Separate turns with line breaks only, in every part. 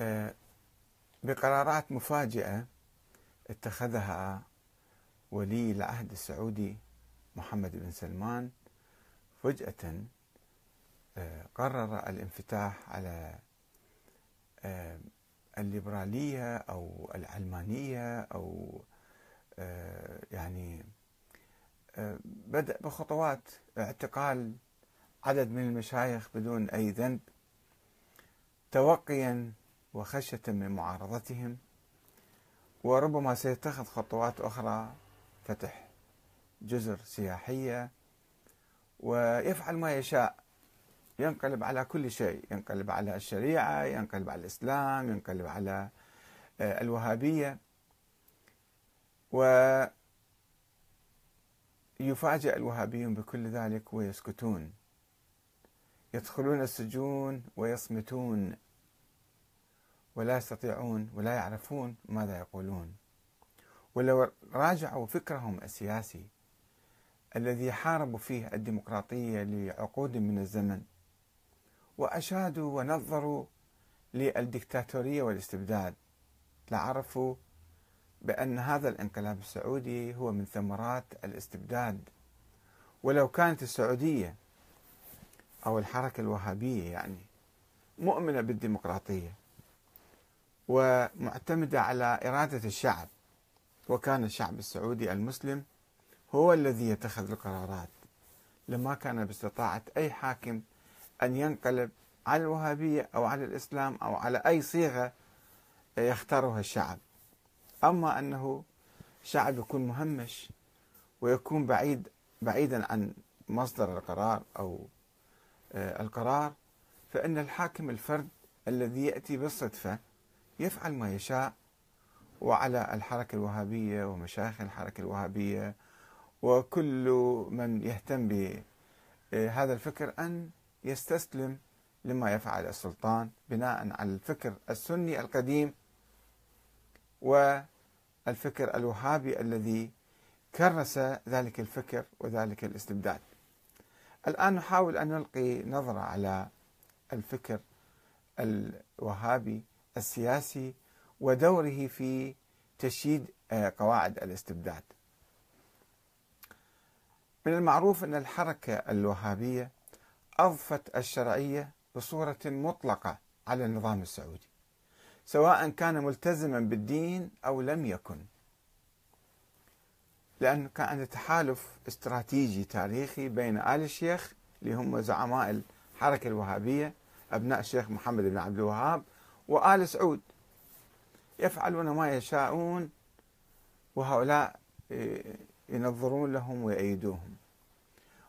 آه، بقرارات مفاجئة اتخذها ولي العهد السعودي محمد بن سلمان فجأة آه، قرر الانفتاح على آه، الليبرالية أو العلمانية أو يعني بدأ بخطوات اعتقال عدد من المشايخ بدون أي ذنب توقيا وخشية من معارضتهم وربما سيتخذ خطوات أخرى فتح جزر سياحية ويفعل ما يشاء. ينقلب على كل شيء ينقلب على الشريعة ينقلب على الإسلام ينقلب على آه، الوهابية. ويفاجئ الوهابيون بكل ذلك ويسكتون. يدخلون السجون ويصمتون. ولا يستطيعون ولا يعرفون ماذا يقولون. ولو راجعوا فكرهم السياسي الذي حاربوا فيه الديمقراطية لعقود من الزمن وأشادوا ونظروا للدكتاتورية والاستبداد لعرفوا بأن هذا الانقلاب السعودي هو من ثمرات الاستبداد. ولو كانت السعودية أو الحركة الوهابية يعني مؤمنة بالديمقراطية ومعتمدة على إرادة الشعب وكان الشعب السعودي المسلم هو الذي يتخذ القرارات. لما كان باستطاعة أي حاكم أن ينقلب على الوهابية أو على الإسلام أو على أي صيغة يختارها الشعب. أما أنه شعب يكون مهمش ويكون بعيد بعيدا عن مصدر القرار أو آه، القرار فإن الحاكم الفرد الذي يأتي بالصدفة يفعل ما يشاء وعلى الحركة الوهابية ومشايخ الحركة الوهابية وكل من يهتم بهذا الفكر أن يستسلم لما يفعل السلطان بناء على الفكر السني القديم والفكر الوهابي الذي كرس ذلك الفكر وذلك الاستبداد. الآن نحاول أن نلقي نظرة على الفكر الوهابي السياسي ودوره في تشييد آه، قواعد الاستبداد. من المعروف أن الحركة الوهابية أضفت الشرعية بصورة مطلقة على النظام السعودي سواء كان ملتزما بالدين أو لم يكن لأن كان تحالف استراتيجي تاريخي بين آل الشيخ اللي هم زعماء الحركة الوهابية أبناء الشيخ محمد بن عبد الوهاب وآل سعود يفعلون ما يشاءون وهؤلاء ينظرون لهم ويأيدوهم.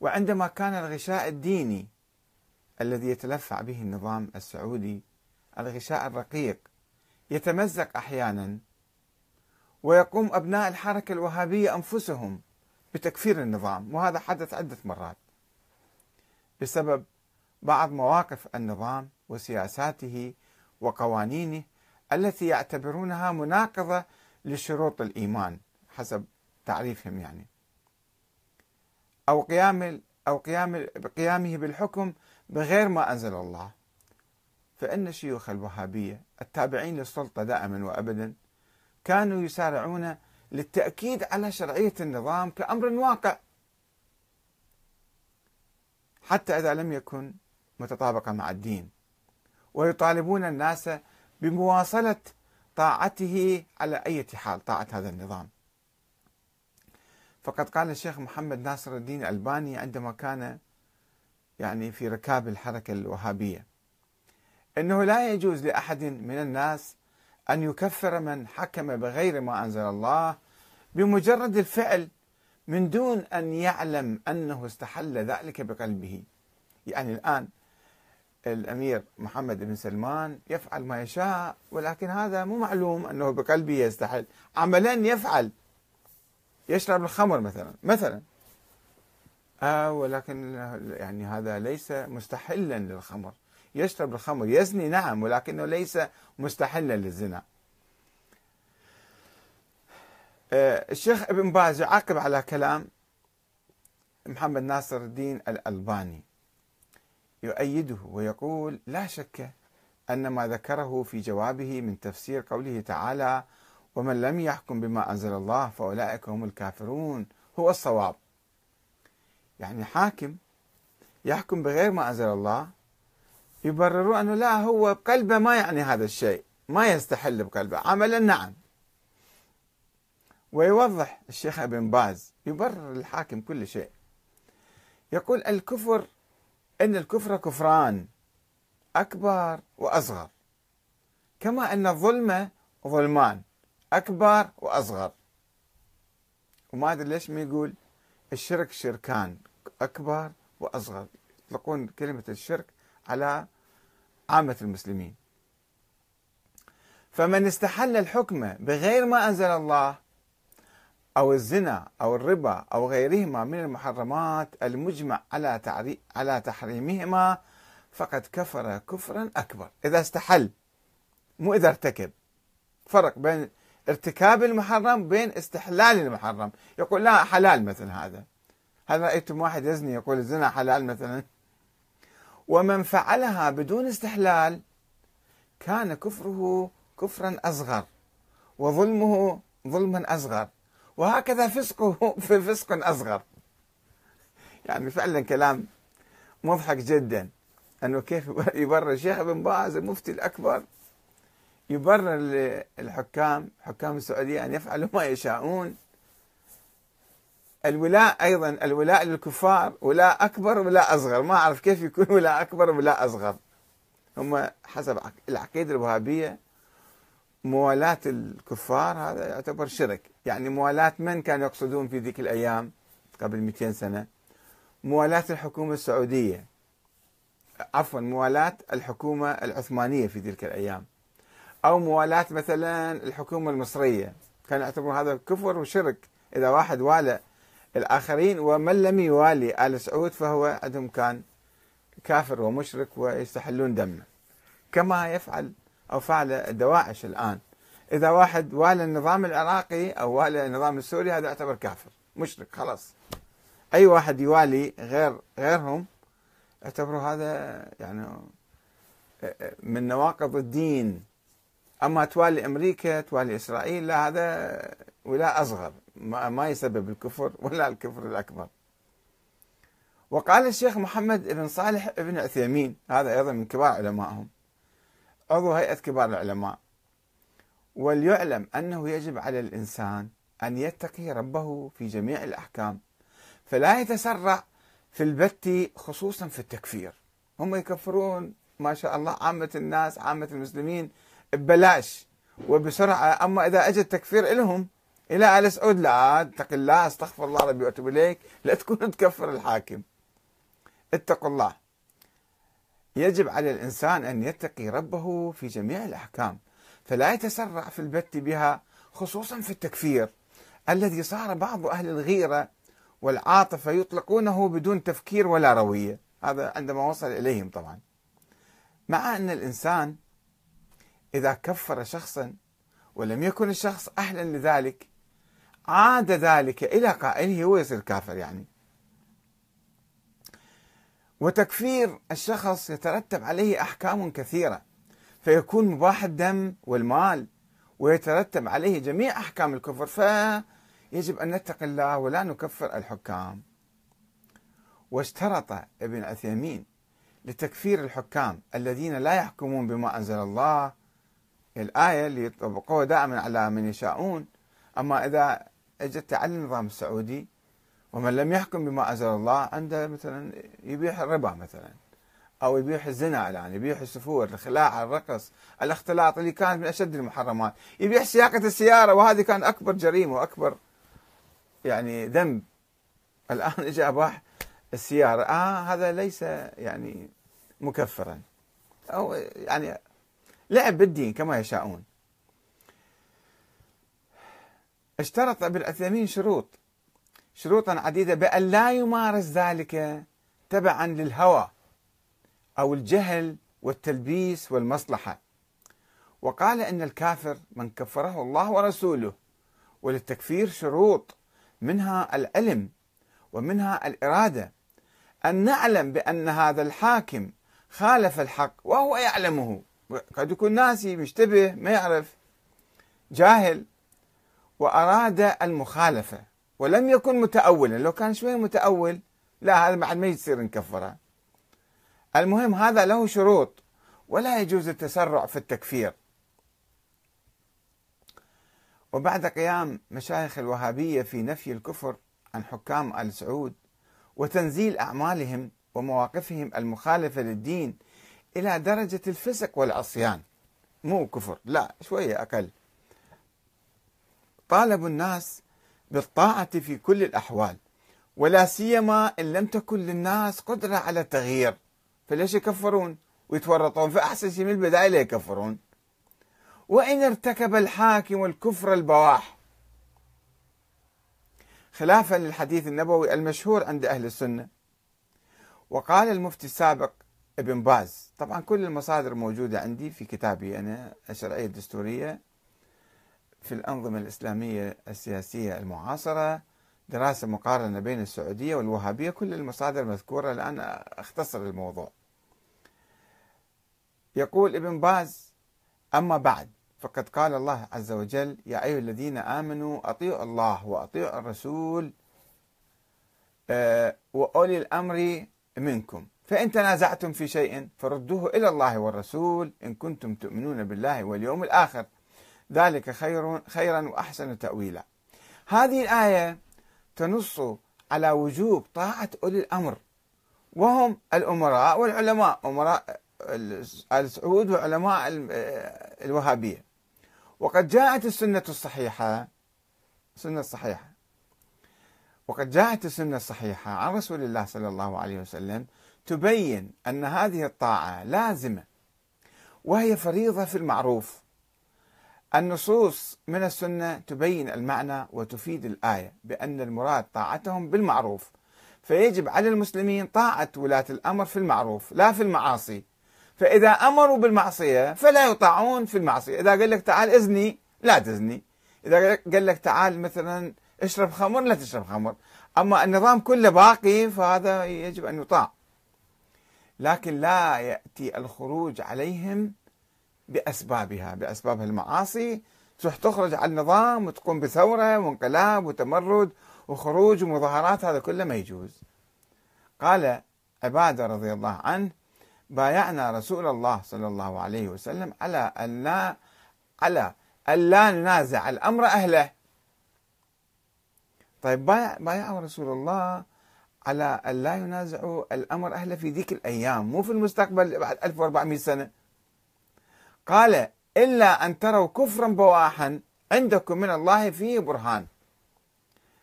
وعندما كان الغشاء الديني الذي يتلفع به النظام السعودي الغشاء الرقيق يتمزق أحيانا ويقوم أبناء الحركة الوهابية أنفسهم بتكفير النظام وهذا حدث عدة مرات بسبب بعض مواقف النظام وسياساته وقوانينه التي يعتبرونها مناقضة لشروط الإيمان حسب تعريفهم يعني. أو قيام أو قيام قيامه بالحكم بغير ما أنزل الله. فإن شيوخ الوهابية التابعين للسلطة دائما وأبدا كانوا يسارعون للتأكيد على شرعية النظام كأمر واقع. حتى إذا لم يكن متطابقة مع الدين. ويطالبون الناس بمواصلة طاعته على أي حال طاعة هذا النظام. فقد قال الشيخ محمد ناصر الدين الألباني عندما كان يعني في ركاب الحركة الوهابية أنه لا يجوز لأحد من الناس أن يكفر من حكم بغير ما أنزل الله بمجرد الفعل من دون أن يعلم أنه استحل ذلك بقلبه. يعني الآن الأمير محمد بن سلمان يفعل ما يشاء ولكن هذا مو معلوم أنه بقلبه يستحل. عملا يفعل. يشرب الخمر مثلا مثلا. آه ولكن يعني هذا ليس مستحلا للخمر. يشرب الخمر يزني نعم ولكنه ليس مستحلا للزنا. آه الشيخ ابن باز يعقب على كلام محمد ناصر الدين الألباني. يؤيده ويقول لا شك أن ما ذكره في جوابه من تفسير قوله تعالى ومن لم يحكم بما أنزل الله فأولئك هم الكافرون هو الصواب. يعني حاكم يحكم بغير ما أنزل الله يبررون أنه لا هو بقلبه ما يعني هذا الشيء ما يستحل بقلبه عملا نعم. ويوضح الشيخ ابن باز يبرر الحاكم كل شيء. يقول الكفر إن الكفر كفران أكبر وأصغر. كما إن الظلم ظلمان أكبر وأصغر. وما أدري ليش ما يقول الشرك شركان أكبر وأصغر. يطلقون كلمة الشرك على عامة المسلمين. فمن استحل الحكم بغير ما أنزل الله أو الزنا أو الربا أو غيرهما من المحرمات المجمع على على تحريمهما فقد كفر كفرا أكبر. إذا استحل مو إذا ارتكب. فرق بين ارتكاب المحرم بين استحلال المحرم. يقول لا حلال مثل هذا. هل رأيتم واحد يزني يقول الزنا حلال مثلا؟ ومن فعلها بدون استحلال كان كفره كفرا أصغر وظلمه ظلما أصغر. وهكذا فسقه في فسق أصغر. يعني فعلا كلام مضحك جدا. أنه كيف يبرر الشيخ ابن باز المفتي الأكبر يبرر للحكام حكام السعودية أن يفعلوا ما يشاءون. الولاء أيضا الولاء للكفار ولاء أكبر ولاء أصغر. ما أعرف كيف يكون ولاء أكبر ولاء أصغر. هم حسب العقيدة الوهابية. موالاة الكفار هذا يعتبر شرك. يعني موالاة من كانوا يقصدون في ذيك الأيام قبل 200 سنة؟ موالاة الحكومة السعودية. عفوا موالاة الحكومة العثمانية في تلك الأيام. أو موالاة مثلا الحكومة المصرية. كانوا يعتبرون هذا كفر وشرك. إذا واحد والى الآخرين ومن لم يوالي آل سعود فهو عندهم كان كافر ومشرك ويستحلون دمه. كما يفعل أو فعل دواعش الآن. إذا واحد والى النظام العراقي أو والى النظام السوري هذا يعتبر كافر مشرك خلاص. أي واحد يوالي غير غيرهم يعتبروا هذا يعني من نواقض الدين. أما توالي أمريكا توالي إسرائيل لا هذا ولا أصغر ما يسبب الكفر ولا الكفر الأكبر. وقال الشيخ محمد بن صالح بن عثيمين هذا أيضا من كبار علمائهم عضو هيئة كبار العلماء. وليعلم أنه يجب على الإنسان أن يتقي ربه في جميع الأحكام فلا يتسرع في البت خصوصا في التكفير. هم يكفرون ما شاء الله عامة الناس عامة المسلمين ببلاش. وبسرعة أما إذا أجى التكفير لهم إلى آل سعود لا اتق الله أستغفر الله ربي وأتوب إليك لا تكون تكفر الحاكم. اتقوا الله. يجب على الإنسان أن يتقي ربه في جميع الأحكام فلا يتسرع في البت بها خصوصا في التكفير الذي صار بعض أهل الغيرة والعاطفة يطلقونه بدون تفكير ولا روية. هذا عندما وصل إليهم طبعا. مع أن الإنسان إذا كفر شخصا ولم يكن الشخص أهلا لذلك عاد ذلك إلى قائله هو يصير كافر يعني. وتكفير الشخص يترتب عليه أحكام كثيرة فيكون مباح الدم والمال ويترتب عليه جميع أحكام الكفر فيجب أن نتقي الله ولا نكفر الحكام. واشترط ابن عثيمين لتكفير الحكام الذين لا يحكمون بما أنزل الله. الآية اللي يطبقوها دائما على من يشاءون أما إذا أجت على النظام السعودي ومن لم يحكم بما أنزل الله عنده مثلا يبيح الربا مثلا أو يبيح الزنا الآن يبيح السفور الخلاعة الرقص الاختلاط اللي كانت من أشد المحرمات يبيح سياقة السيارة وهذه كان أكبر جريمة وأكبر يعني ذنب. الآن إجا أباح السيارة آه هذا ليس يعني مكفرا. أو يعني لعب بالدين كما يشاءون. اشترط ابن عثيمين شروط. شروطا عديدة بأن لا يمارس ذلك تبعا للهوى أو الجهل والتلبيس والمصلحة. وقال إن الكافر من كفره الله ورسوله وللتكفير شروط منها العلم ومنها الإرادة. أن نعلم بأن هذا الحاكم خالف الحق وهو يعلمه. قد يكون ناسي مشتبه ما يعرف جاهل وأراد المخالفة. ولم يكن متأولا لو كان شوية متأول لا هذا بعد ما يصير نكفره. المهم هذا له شروط ولا يجوز التسرع في التكفير. وبعد قيام مشايخ الوهابية في نفي الكفر عن حكام آل سعود وتنزيل أعمالهم ومواقفهم المخالفة للدين إلى درجة الفسق والعصيان. مو كفر لا شوية أقل. طالبوا الناس بالطاعة في كل الأحوال ولا سيما إن لم تكن للناس قدرة على التغيير فليش يكفرون؟ ويتورطون فأحسن شيء من البداية لا يكفرون. وإن ارتكب الحاكم الكفر البواح خلافا للحديث النبوي المشهور عند أهل السنة. وقال المفتي السابق ابن باز طبعا كل المصادر موجودة عندي في كتابي أنا الشرعية الدستورية. في الأنظمة الإسلامية السياسية المعاصرة دراسة مقارنة بين السعودية والوهابية كل المصادر مذكورة الآن أختصر الموضوع. يقول ابن باز أما بعد فقد قال الله عز وجل يا أيها الذين آمنوا أطيعوا الله وأطيعوا الرسول آه، وأولي الأمر منكم. فإن تنازعتم في شيء فردوه إلى الله والرسول إن كنتم تؤمنون بالله واليوم الآخر. ذلك خير خيرا وأحسن تأويلا. هذه الآية تنص على وجوب طاعة أولي الأمر وهم الأمراء والعلماء أمراء آل سعود وعلماء الوهابية. وقد جاءت السنة الصحيحة السنة الصحيحة. وقد جاءت السنة الصحيحة عن رسول الله صلى الله عليه وسلم تبين أن هذه الطاعة لازمة وهي فريضة في المعروف. النصوص من السنة تبين المعنى وتفيد الآية بأن المراد طاعتهم بالمعروف. فيجب على المسلمين طاعة ولاة الأمر في المعروف لا في المعاصي. فإذا أمروا بالمعصية فلا يطاعون في المعصية. إذا قال لك تعال إذني لا تزني. إذا قال لك تعال مثلا اشرب خمر لا تشرب خمر. أما النظام كله باقي فهذا يجب أن يطاع. لكن لا يأتي الخروج عليهم بأسبابها بأسباب المعاصي. تروح تخرج على النظام وتقوم بثورة وانقلاب وتمرد وخروج ومظاهرات هذا كله ما يجوز. قال عبادة رضي الله عنه بايعنا رسول الله صلى الله عليه وسلم على أن لا على أن لا ننازع الأمر أهله. طيب بايع بايعوا رسول الله على أن لا ينازعوا الأمر أهله في ذيك الأيام مو في المستقبل بعد 1400 سنة. قال إلا أن تروا كفرا بواحا عندكم من الله فيه برهان.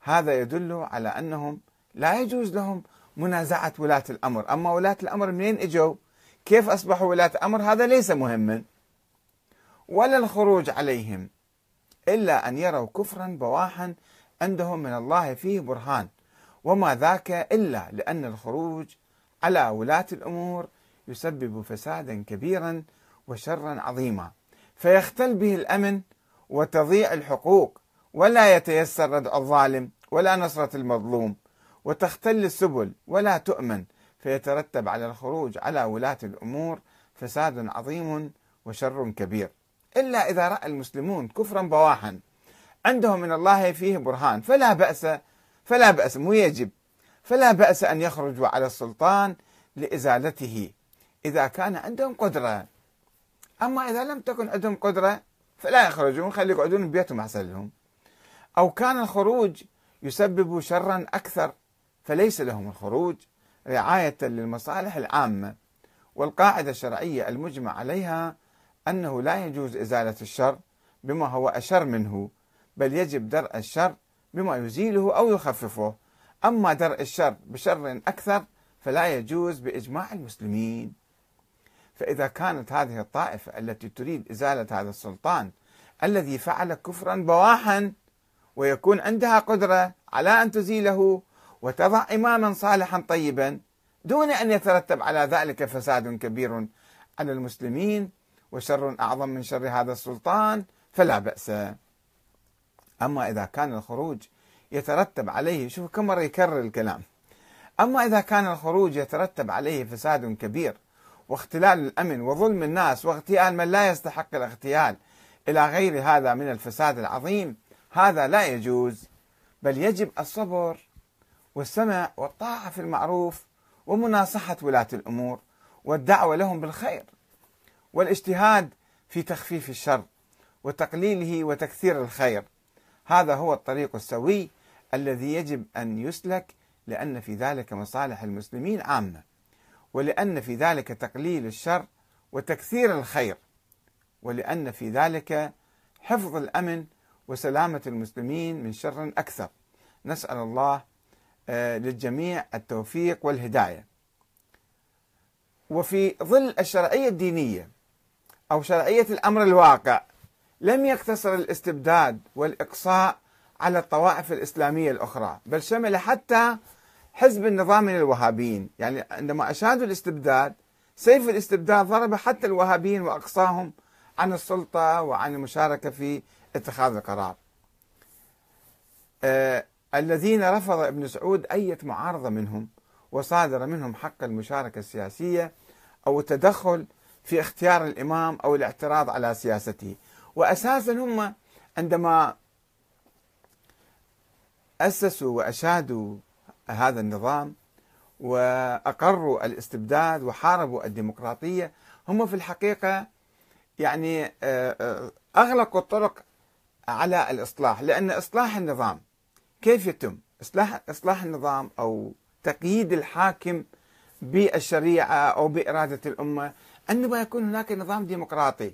هذا يدل على أنهم لا يجوز لهم منازعة ولاة الأمر. أما ولاة الأمر منين إجوا؟ كيف أصبحوا ولاة أمر هذا ليس مهما ولا الخروج عليهم إلا أن يروا كفرا بواحا عندهم من الله فيه برهان. وما ذاك إلا لأن الخروج على ولاة الأمور يسبب فسادا كبيرا وشرا عظيما. فيختل به الأمن وتضيع الحقوق ولا يتيسر ردع الظالم ولا نصرة المظلوم وتختل السبل ولا تؤمن. فيترتب على الخروج على ولاة الأمور فساد عظيم وشر كبير. إلا إذا رأى المسلمون كفرا بواحا عندهم من الله فيه برهان فلا بأس فلا بأس مو يجب. فلا بأس أن يخرجوا على السلطان لإزالته إذا كان عندهم قدرة. أما إذا لم تكن عندهم قدرة فلا يخرجون خلي يقعدون ببيتهم أحسن لهم. أو كان الخروج يسبب شرا أكثر فليس لهم الخروج رعاية للمصالح العامة. والقاعدة الشرعية المجمع عليها أنه لا يجوز إزالة الشر بما هو أشر منه بل يجب درء الشر بما يزيله أو يخففه. أما درء الشر بشر أكثر فلا يجوز بإجماع المسلمين. فإذا كانت هذه الطائفة التي تريد إزالة هذا السلطان الذي فعل كفرا بواحا ويكون عندها قدرة على أن تزيله وتضع إماما صالحا طيبا دون أن يترتب على ذلك فساد كبير على المسلمين وشر أعظم من شر هذا السلطان فلا بأس. أما إذا كان الخروج يترتب عليه شوف كم مرة يكرر الكلام. أما إذا كان الخروج يترتب عليه فساد كبير واختلال الأمن وظلم الناس واغتيال من لا يستحق الاغتيال إلى غير هذا من الفساد العظيم هذا لا يجوز بل يجب الصبر والسمع والطاعة في المعروف ومناصحة ولاة الأمور والدعوة لهم بالخير والاجتهاد في تخفيف الشر وتقليله وتكثير الخير. هذا هو الطريق السوي الذي يجب أن يسلك لأن في ذلك مصالح المسلمين عامة. ولأن في ذلك تقليل الشر وتكثير الخير ولأن في ذلك حفظ الأمن وسلامة المسلمين من شر أكثر. نسأل الله آه، للجميع التوفيق والهداية. وفي ظل الشرعية الدينية أو شرعية الأمر الواقع لم يقتصر الاستبداد والإقصاء على الطوائف الإسلامية الأخرى بل شمل حتى حزب النظام من الوهابيين يعني عندما أشادوا الاستبداد سيف الاستبداد ضرب حتى الوهابيين وأقصاهم عن السلطة وعن المشاركة في اتخاذ القرار. آه الذين رفض ابن سعود اي معارضة منهم وصادر منهم حق المشاركة السياسية أو التدخل في اختيار الإمام أو الاعتراض على سياسته واساسا هم عندما أسسوا وأشادوا هذا النظام وأقروا الاستبداد وحاربوا الديمقراطية هم في الحقيقة يعني آه، آه، أغلقوا الطرق على الإصلاح لأن إصلاح النظام كيف يتم؟ إصلاح إصلاح النظام أو تقييد الحاكم بالشريعة أو بإرادة الأمة عندما يكون هناك نظام ديمقراطي